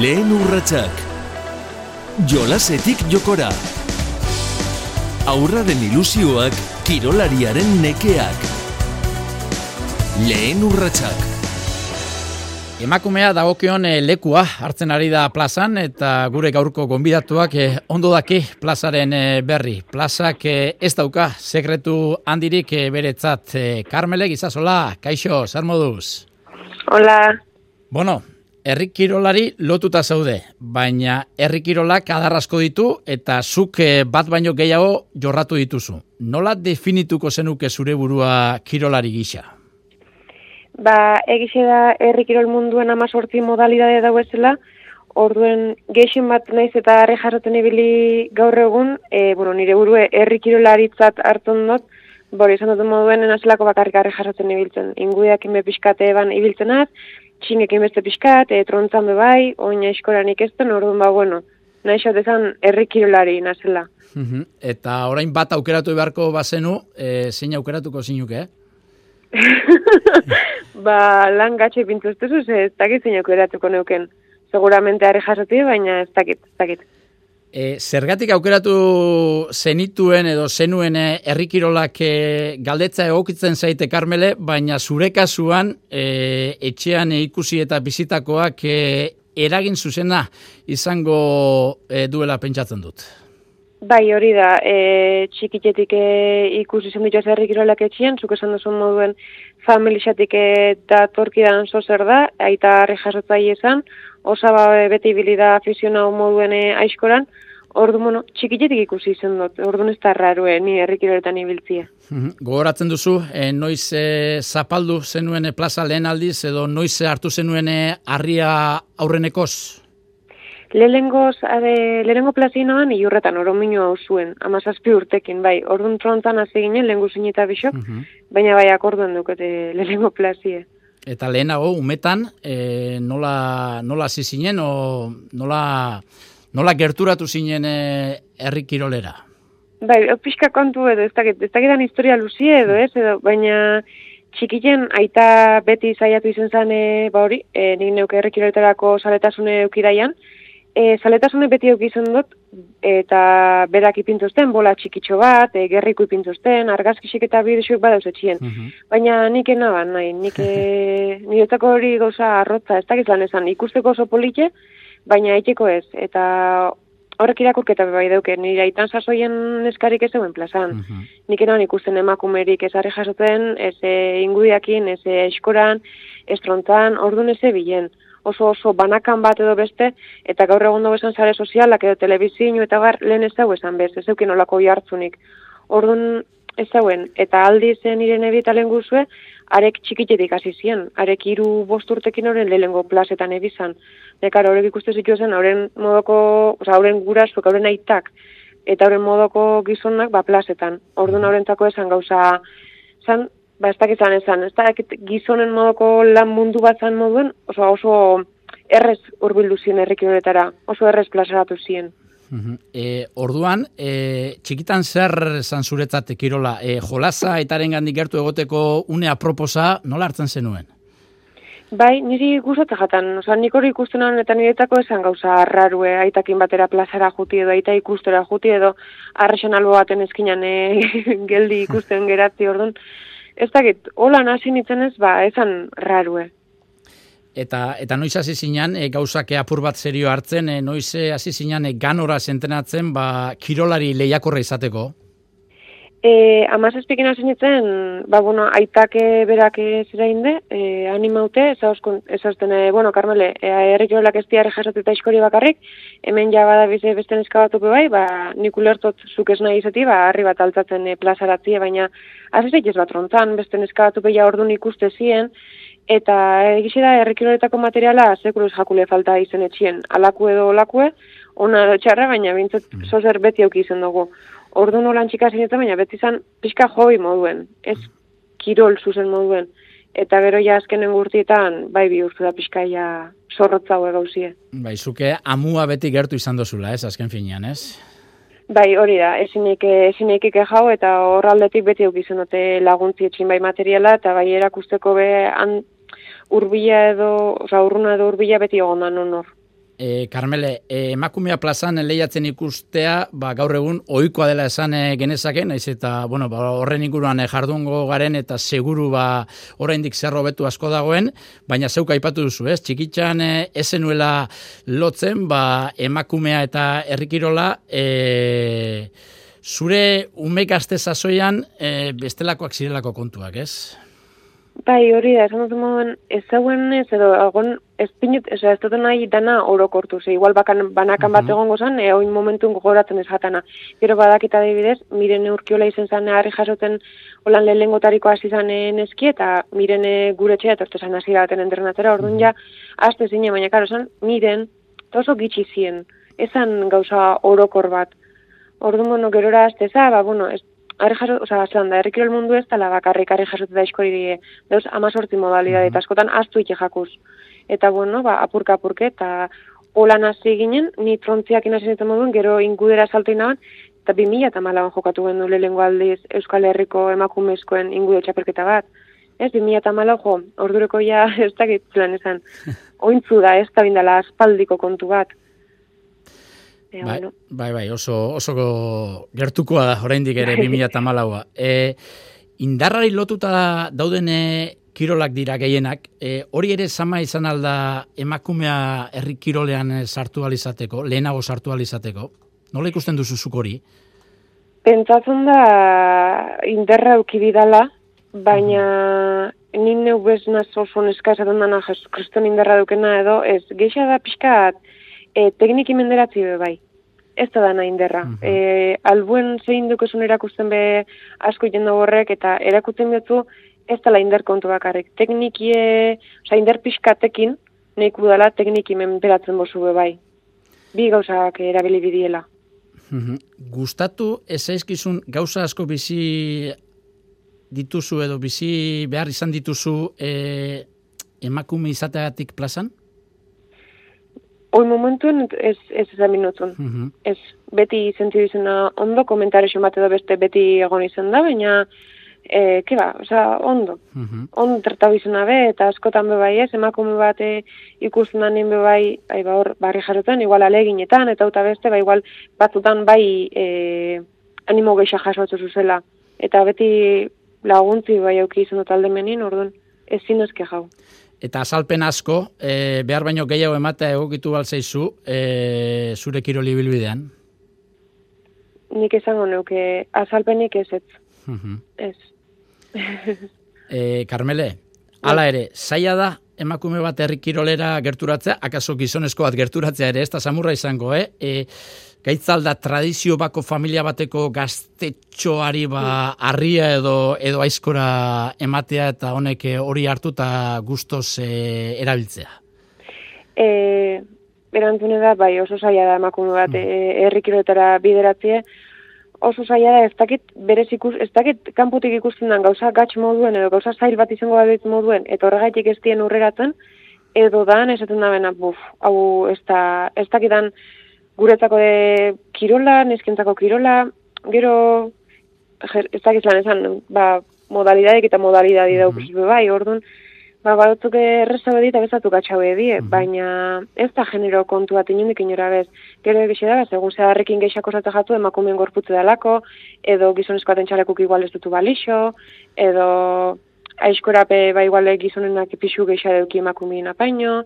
Lehen urratsak. Jolasetik jokora. Aurraren ilusioak, kirolariaren nekeak. Lehen urratsak. Emakumea dagokion eh, lekua hartzen ari da plazan eta gure gaurko gonbidatuak eh, ondo daki plazaren eh, berri. Plazak eh, ez dauka sekretu handirik beretzat. Eh, Karmele gizazola, kaixo, zer moduz? Hola, Bueno, herri kirolari lotuta zaude, baina herri kirolak adarrasko ditu eta zuk eh, bat baino gehiago jorratu dituzu. Nola definituko zenuke zure burua kirolari gisa? ba, egixe da herri kirol munduen amazortzi modalidade dauezela, orduen geixen bat naiz eta harri jarraten ibili gaur egun, e, bueno, nire burue herri kirolaritzat hartzen dut, bori esan duten moduen enazelako bakarrik harri jarratzen ibiltzen. Inguiak inbe pixkate eban ibiltzenaz, txingek inbeste pixkat, e, trontzan bai, oina eskoranik ezten, orduan ba, bueno, nahi dezan herri kirolari nazela. Mhm. Eta orain bat aukeratu beharko bazenu, e, zein aukeratuko zinuke, eh? ba, lan gatxe pintuztezu, ze ez dakit zinoko eratuko neuken. Seguramente harri jasoti, baina ez dakit, ez dakit. E, zergatik aukeratu zenituen edo zenuen eh, herri kirolak e, galdetza egokitzen zaite Karmele, baina zure kasuan e, etxean ikusi eta bizitakoak e, eragin zuzena izango e, duela pentsatzen dut. Bai, hori da, e, txikitetik e, ikusi zen dituz herri kirolak etxean, zuk esan duzun moduen familixatik e, da torkidan zozer da, aita harri jasotzai esan, osaba beti ibili da afizionau moduen e, aizkoran, ordu, bueno, txikitetik ikusi izan dut, ordu ez da rarue, ni herri kiroletan ibiltzia. Mhm. Gogoratzen duzu, e, noiz e, zapaldu zenuen e, plaza lehen aldiz, edo noiz e, hartu zenuen harria aurrenekoz? Lehengoz, ade, lehenengo plazinoan iurretan oromino hau zuen, amazazpi urtekin, bai, orduan trontan hasi ginen, lehen guzin eta bisok, Mhm. baina bai akorduen dukete lehenengo plazie. Eta lehenago, umetan, e, nola, nola hasi zinen, o nola, nola gerturatu zinen e, herri kirolera? Bai, pixka kontu edo, ez dakit, ez dakitan historia luzie edo, ez, edo, baina txikitzen aita beti zaiatu izen zen, e, ba hori, e, nik neuke errekiroetarako saletasune eukidaian, e, saletasune beti eukizun dut, eta berak ipintuzten, bola txikitxo bat, e, gerriko ipintuzten, argazkisik eta bidezuek badauz etxien. Baina nik enaban, nahi, nik e, niretzako hori gauza arrotza, ez dakiz lan esan, ikusteko oso politxe, baina eiteko ez, eta horrek irakurketa bai dauke, nire aitan sasoien eskarik ez zegoen plazan. Nik enan ikusten emakumerik ez harri jasotzen, ez e, ingudiakin, ez e, eskoran, ez trontzan, orduan ez bilen. Oso oso banakan bat edo beste, eta gaur egun dago esan sare sozialak edo telebizinu eta gar lehen ez dago esan bez, ez eukin olako jartzunik. Orduan ez dauen, eta aldi zen eta lehen guzue, arek txikitetik hasi zien, arek hiru bost urtekin horren lehengo plazetan ebizan. Nekar horrek ikuste zituen horren modoko, oza, horren gurasuk, horren aitak, eta horren modoko gizonak ba plazetan. Orduan horrentzako esan gauza, zan, ba ez dakit esan, ez dakit gizonen modoko lan mundu bat zan moduen, oso, oso errez urbildu zien herrikin honetara, oso errez plazaratu zien. E, orduan, e, txikitan zer zan zuretzat kirola? E, jolasa etaren gandik gertu egoteko une aproposa nola hartzen zenuen? Bai, niri gustatzen jatan, oza, nik hori ikusten hon eta niretako esan gauza rarue, aitakin batera plazara juti edo, aita ikustera juti edo, arrexon albo baten eskinan e, geldi ikusten geratzi, orduan, ez dakit, hola hasi nintzen ez, ba, esan rarue. Eta, eta noiz hasi zinan, e, gauzak apur bat serio hartzen, e, noiz e, hasi zinan e, ganora sentenatzen, ba, kirolari lehiakorra izateko? E, amazazpikin hasi nintzen, ba, bueno, aitake berak zera inde, e, animaute, ezazten, e, bueno, Karmele, e, errik jolak ez diarri eta iskori bakarrik, hemen ja bada bize beste neska batuko bai, ba, nik ulertot zuk ez nahi izati, ba, harri bat altzatzen e, plazaratzie, baina hasi ez bat trontzan, beste neska batuko ja orduan ikuste zien, eta egize da errekiroletako materiala sekuluz jakule falta izen etxien, alaku edo olakue, ona edo txarra, baina bintzat Mm. zozer beti auki izen dugu. Ordu nolan txika zinetan, baina beti izan pixka hobi moduen, ez kirol zuzen moduen. Eta gero ja azkenen gurtietan, bai bihurtu da pixka ja zorrotza hau gauzie. Bai, zuke amua beti gertu izan dozula, ez, azken finean, ez? Bai, hori da, ezinik, ezinik ikejau eta horraldetik beti dute laguntzi etxin bai materiala, eta bai erakusteko be han urbila edo, oza, urruna edo urbila beti egon da non hor. E, Carmele, e, emakumea plazan lehiatzen ikustea, ba, gaur egun ohikoa dela esan e, genezake, naiz eta bueno, ba, horren inguruan e, jardungo garen eta seguru ba, oraindik zerro betu asko dagoen, baina zeuk aipatu duzu, ez? Txikitxan e, ezenuela lotzen, ba, emakumea eta herrikirola, e, zure umek aste e, bestelakoak zirelako kontuak, ez? Bai, hori da, esan dut moduan, ez zauen ez, edo, agon, ez pinut, ez, ez dut nahi dana orokortu, ze, igual bakan, banakan bat egongo zan, e, oin momentun gogoratzen ez jatana. Gero badakita adibidez, miren urkiola izen zan, harri jasoten, holan lehengotariko hasi zanen eski, eta miren gure txea, eta zan hasi baten entrenatera, orduan ja, azte zine, baina karo zan, miren, oso gitxi zien, ezan gauza orokor bat. Orduan, bueno, gerora azte za, ba, bueno, ez, Arri jaso, oza, zelan da, errikirol mundu ez tala bakarrik arri jasotu da iskori die, dauz amazortzi modalidade, eta askotan astu ike jakuz. Eta bueno, ba, apurka apurke, eta hola nazi ginen, ni trontziak inasen moduen, gero ingudera salto inaban, eta bi mila eta malaban jokatu gendu lehenko aldiz Euskal Herriko emakumezkoen ingude txapelketa bat. Ez, bi mila eta malaban jo, ordureko ja ez dakit zelan esan, ointzu da, ez da bindala aspaldiko kontu bat. Bai, bai, bai, oso, oso gertukoa da, oraindik ere 2008a. E, indarrari lotuta dauden e, kirolak dira gehienak, e, hori ere sama izan alda emakumea herri kirolean e, sartu alizateko, lehenago sartu alizateko? Nola ikusten duzu zuk hori? Pentsatzen da indarra ukibidala, baina -huh. nien neu bez nazo zon eskazaten dana kriston indarra dukena edo, ez geixa da pixkat, e, tekniki menderatzi be bai. Ez da dana inderra. Uh e, albuen zein dukezun erakusten be asko jenda horrek eta erakutzen betu ez dela inder kontu bakarrik. Teknikie, oza, inder pixkatekin, nahi dela tekniki menberatzen bozu be bai. Bi gauzak erabili bidiela. Gustatu ez aizkizun gauza asko bizi dituzu edo bizi behar izan dituzu e, emakume izateatik plazan? Hoi momentuen ez ez ezan minutzen. Mhm. Ez beti zentu izena ondo, komentare xomate da beste beti egon izan da, baina e, ke ba, oza, ondo. Mm -hmm. Ondo tratau izena be, eta askotan be bai ez, emakume bat ikusten da nien be bai, bai ba hor, barri jarotan, igual aleginetan, eta uta beste, bai igual batzutan bai e, animo geisha jasotu zuzela. Eta beti laguntzi bai auki izan dut alde menin, orduan, ez zinezke jau eta azalpen asko, e, behar baino gehiago ematea egokitu balzaizu, e, zure kiroli bilbidean? Nik esango neuke, azalpenik ez ez. ez. e, Carmele, ala ere, zaila da emakume bat herrikirolera gerturatzea, akaso gizonezko bat gerturatzea ere, ez da samurra izango, eh? E, gaitzalda tradizio bako familia bateko gaztetxoari ba harria edo edo aizkora ematea eta honek eh, hori hartu eta guztoz e, erabiltzea? E, erantzune da, bai, oso zaila da emakume bat mm. errikiroetara bideratzie, oso zaila da, ez dakit, berez ikus, ez dakit kanputik ikusten den gauza gatx moduen edo gauza zail bat izango bat moduen, eta horregaitik ez dien urreratzen, edo dan, esaten da bena, buf, hau, ez, da, ez dakitan, guretzako de kirola, neskentzako kirola, gero, ez dakiz lan esan, ba, modalidadek eta modalidadi mm -hmm. bai, orduan, ba, badutzuk erreza bedi eta bezatu gatxau edi, mm baina ez da genero kontu bat inundik inora bez. Gero egixe da, segun ze harrekin geixako zate jatu, emakumeen gorputze dalako, edo gizonezko atentxalekuk igual ez dutu balixo, edo aizkorape ba igual gizonenak pixu geixa deuki emakumeen apaino,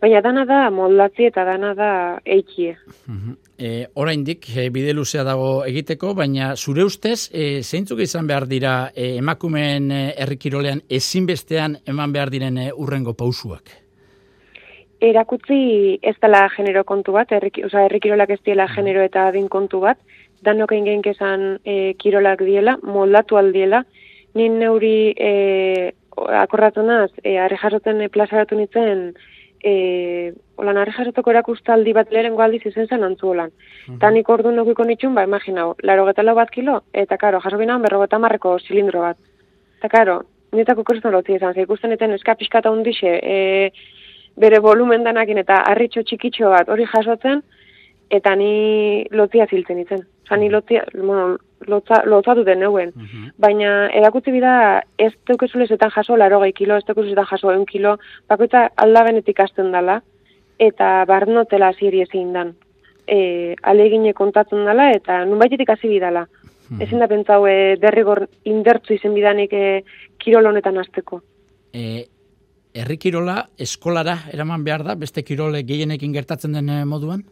Baina dana da moldatzi eta dana da eikie. Uh e, oraindik e, bide luzea dago egiteko, baina zure ustez e, zeintzuk izan behar dira e, emakumeen e, errikirolean ezinbestean eman behar diren e, urrengo pausuak? Erakutzi ez dela genero kontu bat, errik, oza, errikirolak ez diela genero eta adin kontu bat, danok egin kezan e, kirolak diela, moldatu aldiela, nien neuri e, akorratu naz, e, arrejaroten e, plazaratu nintzen, e, hola, nare jasotoko erakustaldi bat lehen aldiz izen zen antzu holan. Uh -huh. nik ordu nukiko nitxun, ba, imaginau, laro geta bat kilo, eta karo, jaso binan berro geta marreko zilindro bat. Eta karo, nietako kriston lotzi izan, ze ikusten eten eska pixkata hundixe, e, bere volumen danakin eta harritxo txikitxo bat hori jasotzen, eta ni lotzia ziltzen itzen. Osa, ni lotzia, bueno, lotza, lotza duten neuen. Mhm. Baina erakutzi bida ez teukezulezetan jaso laro gai kilo, ez teukezulezetan jaso eun kilo, bakoitza aldabenetik hasten dela. eta barnotela ziri ezin dan. E, alegine kontatzen dela eta nunbaitetik hasi bidala. Mhm. Ezin da pentsau e, derrigor indertzu izen bidanik e, kirol honetan hasteko. E, herri kirola eskolara eraman behar da, beste kirole gehienekin gertatzen den eh, moduan?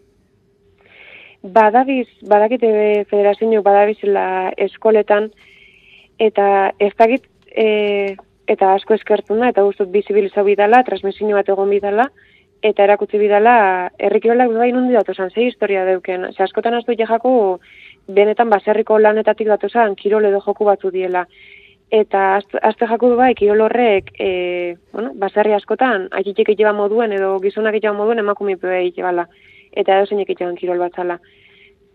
Badabiz, badakite federazio badabizela eskoletan, eta ez dakit, e, eta asko eskertzen da, eta guztut bizibilizau bidala, transmisio bat egon bidala, eta erakutsi bidala, herrikirolak bai nundi datuzan, ze historia deuken. Ze askotan astu jako, benetan baserriko lanetatik datuzan, kirol edo joku batzu diela. Eta azte, jaku du bai, kirol horrek, e, bueno, baserri askotan, aikitek itxeba moduen, edo gizonak itxeba moduen, emakumipea itxebala. Eta edo zeinek kirol batzala.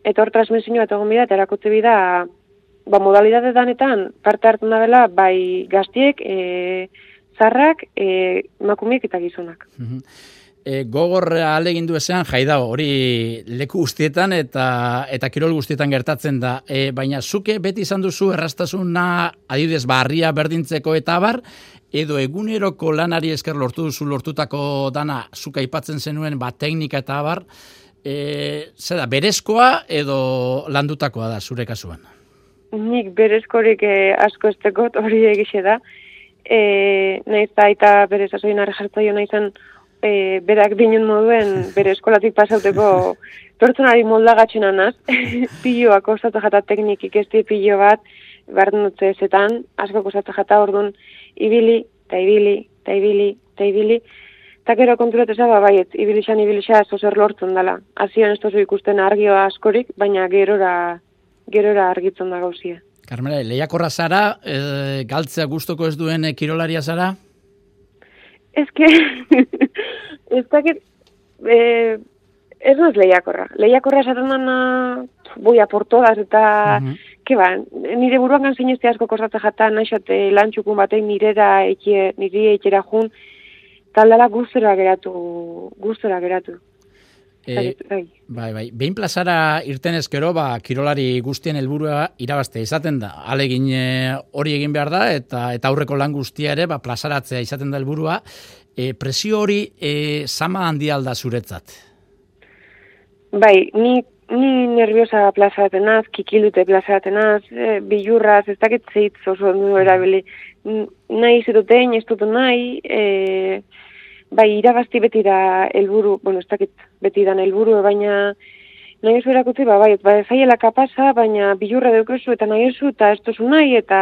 Eta hor transmisio bat egon bida, eta erakutsi bida, ba, modalidade danetan parte hartzen da dela, bai gaztiek, e, zarrak, e, emakumeek eta gizonak. Mhm. E, gogor alegin du ezean jai dago, hori leku guztietan eta eta kirol guztietan gertatzen da. E, baina zuke beti izan duzu errastasuna adibidez barria berdintzeko eta bar, edo eguneroko lanari esker lortu duzu lortutako dana zuka aipatzen zenuen ba teknika eta bar, e, da, berezkoa edo landutakoa da zure kasuan? Nik berezkorik eh, asko estekot hori egixe da. E, naiz eta berez asoin jartzaio naizan e, berak dinen moduen bere eskolatik pasauteko pertsonari moldagatzen anaz, piloak ostatza jata teknikik ez pillo bat, behar dutze ezetan, asko kostatza jata orduan, ibili, eta ibili, eta ibili, eta ibili, eta gero konturatu zaba, baiet, ibilixan, ibilixan, zozer lortzen dela. Azian ez tozu ikusten argioa askorik, baina gerora, gerora argitzen da gauzia. Carmela, lehiakorra zara, e, galtzea gustoko ez duen kirolaria zara? Ez que, ez dakit, e, ez naz lehiakorra. Lehiakorra esaten dana, boia por todas, eta, Mhm. ke ba, nire buruan gan zinezte asko kosatza jata, naixote lantxukun batei nirera ekie, nire ekera jun, taldala gustora geratu, gustora geratu. E, bai. bai, bai. Behin plazara irten ezkero, ba, kirolari guztien helburua irabazte izaten da. Alegin e, hori egin behar da, eta eta aurreko lan guztia ere, ba, plazaratzea izaten da helburua. E, presio hori e, sama handi alda zuretzat. Bai, ni, ni nerviosa plazatenaz, kikildute plazatenaz, e, bilurraz, ez dakit zeit oso ondo erabili. N- Nahi zituten, ez dut nahi, e, bai, irabazti beti da helburu, bueno, ez dakit beti dan helburu, baina nahi ez berakutzi, ba, bai, ba, zaiela kapasa, baina bilurra deukezu, eta nahi ezu, eta ez duzu nahi, eta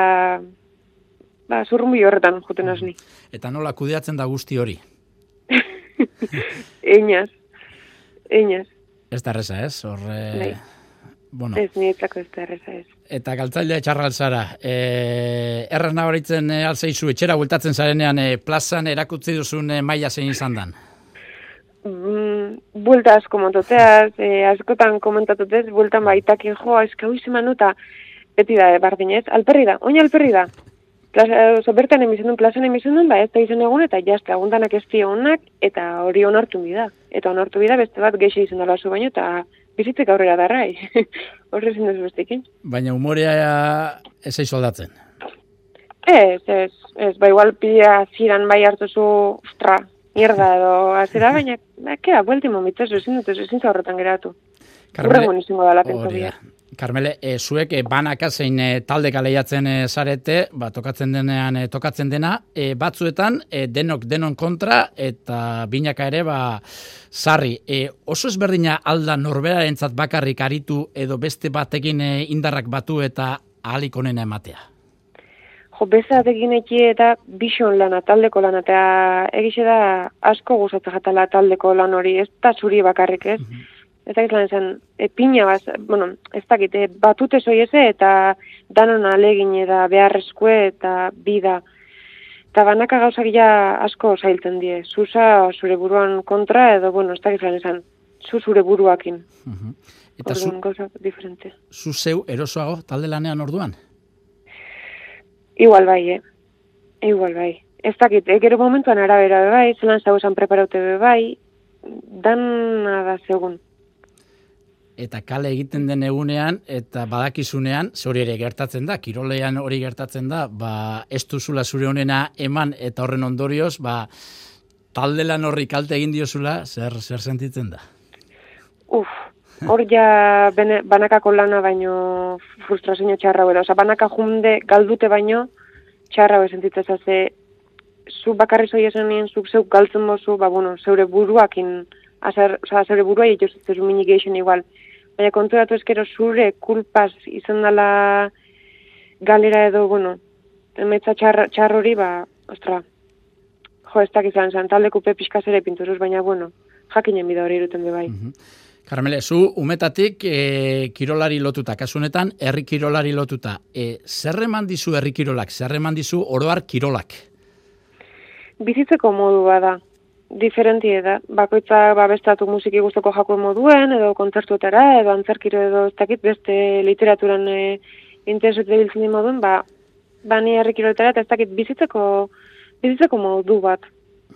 ba, zurrumbi horretan juten ni. Eta nola kudeatzen da guzti hori. Einaz, einaz, Ez da erreza, ez? Hor, e, Bai. bueno, ez nietzako ez da erreza ez. eta galtzailea txarral zara. E, erraz nabaritzen e, alzeizu, etxera bueltatzen zarenean e, plazan erakutzi duzun e, maila zein izan dan. mm, buelta asko montoteaz, eh, askotan komentatutez, bueltan baitakin joa, eska hui zemanuta, beti da, eh, bardinez, alperri da, oin alperri da. Plaza, oso bertan emizendun, plazan emizendun, ba, ez da izan egun, eta jazte, aguntanak ez onak, eta hori onartu bida. Eta onartu bida, beste bat gehi izan dala zu baino, eta bizitzek aurrera darrai. Horre ezin duzu bestekin. Baina umorea ez aizu aldatzen. Ez, ez, ez, ba, igual pila ziran bai hartu zu, ostra, mierda edo, azera, baina, ba, kera, buelti momitez, ezin dut, ezin horretan geratu. Urrengoan izango da Carmele, e, zuek e, banaka zein e, taldeka lehiatzen e, zarete, ba, tokatzen denean e, tokatzen dena, e, batzuetan e, denok denon kontra eta binaka ere ba sarri. E, oso ezberdina alda norberarentzat bakarrik aritu edo beste batekin e, indarrak batu eta ahalik onena ematea. Jo, bezatekin eki eta bixon lana, taldeko lana, eta egixe da asko gustatzen jatala taldeko lan hori, ez da zuri bakarrik ez. Ez dakit lan esan, e, pina baz, bueno, ez dakit, e, batute zoieze eta danon alegin eta beharrezkue eta bida. Eta banaka gauzak ja asko zailtzen die. Zuza zure buruan kontra edo, bueno, ez dakit lan esan, zu zure buruakin. Mhm. Eta zu, Orduan gauzak diferente. zu zeu erosoago talde lanean orduan? Igual bai, eh? Igual bai. Ez dakit, eh, gero momentuan arabera be bai, zelan zau esan preparaute be bai, dana da segun. Eta kale egiten den egunean eta badakizunean, ze hori ere gertatzen da, kirolean hori gertatzen da, ba, ez duzula zure honena eman eta horren ondorioz, ba, talde lan horri kalte egin diozula, zer, zer sentitzen da? Uf, hor ja bene, banakako lana baino frustrazio txarra da. Osa, banaka junde galdute baino txarra hau sentitzen zaze zu bakarri zoi esan nien, zuk zeuk galtzen bozu, ba, bueno, zeure buruakin, azer, oza, zeure burua egituz ez minik igual. Baina kontu datu eskero zure kulpaz izan dela galera edo, bueno, emetza txar, hori, ba, ostra, jo, ez dakizan izan zen, talde kupe pixka zere pinturuz, baina, bueno, jakinen bida hori iruten bai. Mm Carmele, zu umetatik e, kirolari lotuta, kasunetan, herri kirolari lotuta. E, zer eman dizu herri kirolak, zer eman dizu oroar kirolak? Bizitzeko modu bada, diferentie da. Bakoitza babestatu musiki guztoko jako moduen, edo kontzertuetara, edo antzerkiro edo ez dakit beste literaturan e, interesetu biltzen moduen, ba, ba ni herri kiroletara, eta ez dakit bizitzeko, bizitzeko modu bat,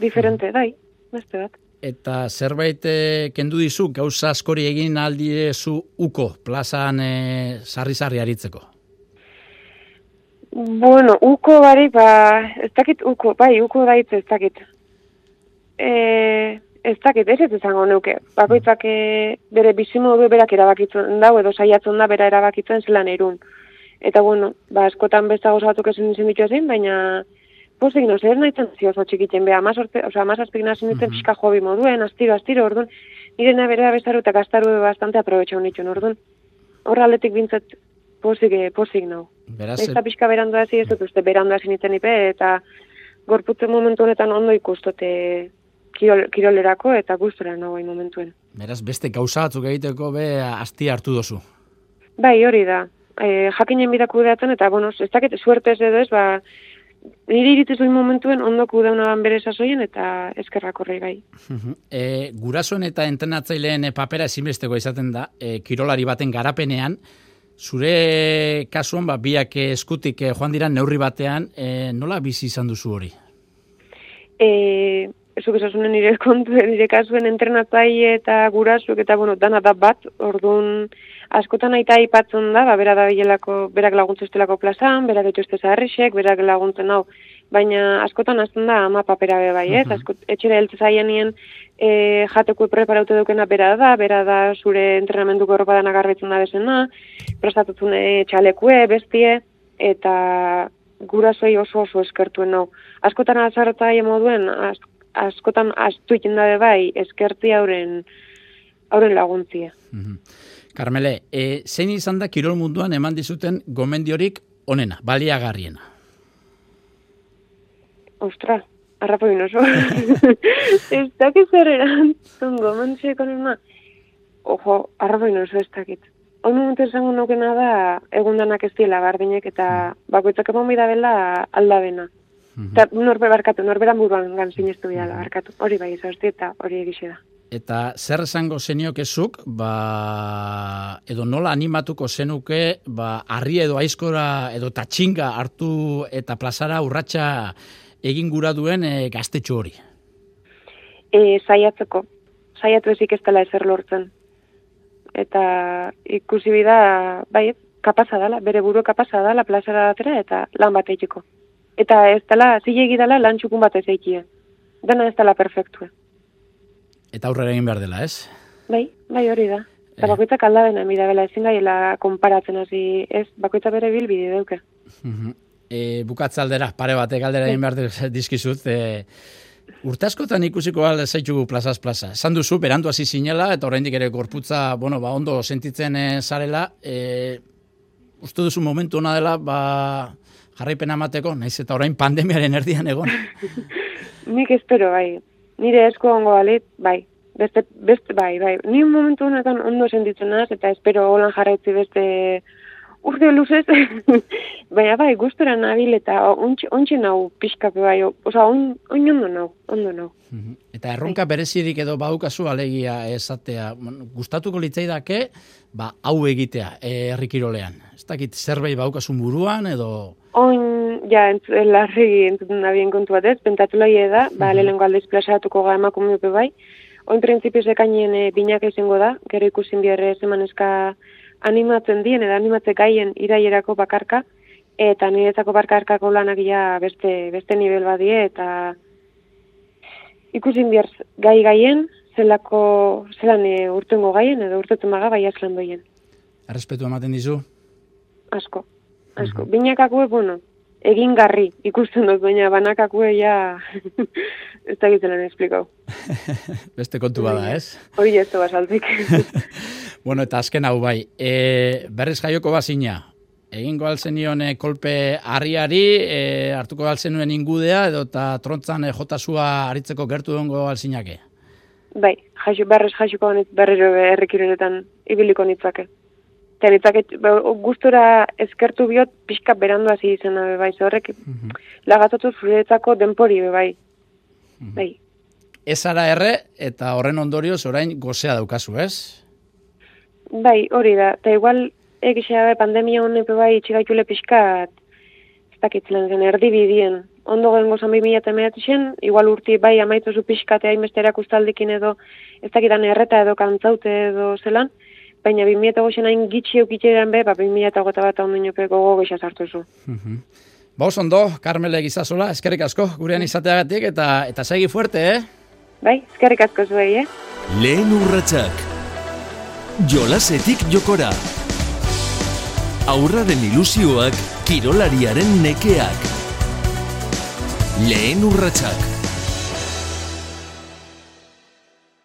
diferente, dai, beste bat eta zerbait e, kendu dizu gauza askori egin aldiezu uko plazan e, sarri-sarri aritzeko? Bueno, uko bari, ba, ez dakit uko, bai, uko daitz ez dakit. E, ez dakit, ez ez izango neuke. Bakoitzak e, bere bizimo du berak erabakitzen da, edo saiatzen da bera erabakitzen zelan erun. Eta bueno, ba, eskotan besta gozatuk esan izan ditu ezin, baina pozik no, zer nahi zio oso txikitzen, beha, amazazpik oza, nazen ditzen mm pixka jobi moduen, astiro, astiro, orduan, nire nabera bezaru eta gaztaru bastante aprobetxa honitxun, orduan, horra aletik bintzat pozik, pozik nau. Beraz, ez da pixka berandu hasi ez dut uste, berandu hasi nintzen ipe, eta gorputzen momentu honetan ondo ikustote kirol, kirolerako eta gustora nago momentuen. Beraz, beste gauza batzuk egiteko be asti hartu dozu. Bai, hori da. E, jakinen bidaku eta, bueno, ez dakit, suertez edo ez, ba, Nire iritu zuen momentuen ondoko daunagan bere sasoien eta eskerrak horrei gai. e, gurasoen eta entrenatzaileen papera ezinbesteko izaten da, e, kirolari baten garapenean, zure kasuan, ba, biak eskutik e, joan dira neurri batean, e, nola bizi izan duzu hori? E, Ezuk esasunen nire kontu, nire kasuen entrenatzaile eta gurasuk eta bueno, dana da bat, orduan askotan aita aipatzen da, ba, bera da bilelako, berak laguntzen estelako plazan, berak dituzte zaharrisek, berak laguntzen hau, baina askotan azten da ama papera be bai, ez? Askot, etxera heltze zaien e, jateko preparaute dukena bera da, bera da zure entrenamenduko erropa dana garbitzen da bezena, prestatutzen txalekue, bestie, eta gurasoi oso oso eskertuen hau. Askotan azarta moduen, askotan astu ikin dabe bai, eskerti hauren, hauren laguntzia. Mm Carmele, e, zein izan da kirol munduan eman dizuten gomendiorik onena, baliagarriena? Ostra, arrapo oso. ez dakit zer erantzun gomendizik onena. Ojo, arrapo oso ez dakit. Hon momentu esango nukena da, egundanak ez dila bardinek, eta bakoitzak emon bida bela aldabena. Eta mm -hmm. norbe barkatu, norberan buruan gan sinestu bila mm barkatu. Hori bai, zorti eta hori egixe da. Eta zer esango zeniok ezuk, ba, edo nola animatuko zenuke, ba, arri edo aizkora edo tatxinga hartu eta plazara urratsa egin gura duen e, gaztetxo hori? E, zaiatzeko. Zaiatu ezik ez dela ezer lortzen. Eta ikusi bida, bai, kapaza dela, bere buru kapaza dela plazara datera eta lan bat egiteko. Eta ez dela, zilegi dela lan txukun bat ez eikie. Dena ez dela perfektua. Eta aurrera egin behar dela, ez? Bai, bai hori da. Eta eh. bakoitzak aldabena, mira, bela ezin gaiela konparatzen hasi, ez, bakoitza bere bilbide duke. e, bukatzaldera, pare batek galdera egin behar dizkizut, e, Urtaskotan ikusiko alde zaitugu plazaz plaza. Esan duzu, berandu hasi zinela, eta oraindik ere gorputza, bueno, ba, ondo sentitzen e, zarela. E, uste duzu momentu ona dela, ba, jarraipen amateko, naiz eta orain pandemiaren erdian egon. Nik espero, bai. Nire esko ongo balit, bai. Beste, beste, bai, bai. Ni momentu honetan ondo sentitzen naz, eta espero holan jarraitzi beste urde luzez. Baina bai, gustora nabil eta ontsi nau pixkape bai. Osa, on, on ondo nau, ondo nau. Mhm. Eta erronka berezirik edo baukazu alegia esatea. Gustatuko litzaidake, ba, hau egitea, errikirolean. Ez dakit zerbait baukasun buruan edo... Oin, ja, entzuten larri entzuten da bien kontu bat ez, pentatu lai da, ba, mm lehenko aldiz plazatuko ga emakumiope bai. Oin prinsipioz ekainien e, binaka izango da, gero ikusin biarre zemanezka animatzen dien, edo animatzen gaien iraierako bakarka, eta niretzako bakarkako lanak ja beste, beste nivel badie, eta ikusin bihar gai gaien, zelako, zelan e, urtengo gaien, edo urtetu maga bai azlan doien. Errespetu ematen dizu? Asko, asko. Binakakue, bueno, egingarri ikusten dut, baina banakakue ja, ez da gitzelan esplikau. Beste kontu bada, ez? Hori ez da basaltik. Bueno, eta azken hau bai, e, berriz jaioko bazina, egingo alzenion e, kolpe harriari, e, hartuko alzenuen ingudea, edo eta trontzan e, jotasua aritzeko gertu dongo alzinake? bai, jaixu, berriz jaixuko honit, berriro errekironetan ibiliko nitzake. Eta nitzake, ba, gustora eskertu biot, pixka berandu hasi izena, bai, horrek, Mhm. lagatotu zuretzako denpori, bai. Bai, Ez ara erre, eta horren ondorioz orain gozea daukazu, ez? Bai, hori da, eta igual, egizea be, pandemia honen be bai, txigaitule pixkat, ez dakitzen zen, erdibidien. Ondo gengo zan 2000 igual urti bai amaitu zu pixkate hainbeste erakustaldikin edo, ez dakitan erreta edo kantzaute edo zelan, baina 2008 hain gitxi eukitzeran be, ba 2008 bat ondinope gogo gehiago sartu zu. Mhm. Ba, oso ondo, Carmele Gizasola, eskerrik asko, gurean izateagatik, eta eta segi fuerte, eh? Bai, eskerrik asko zuei, eh? Lehen urratsak. Jolasetik jokora. Aurraren ilusioak kirolariaren nekeak. Lehen urratsak.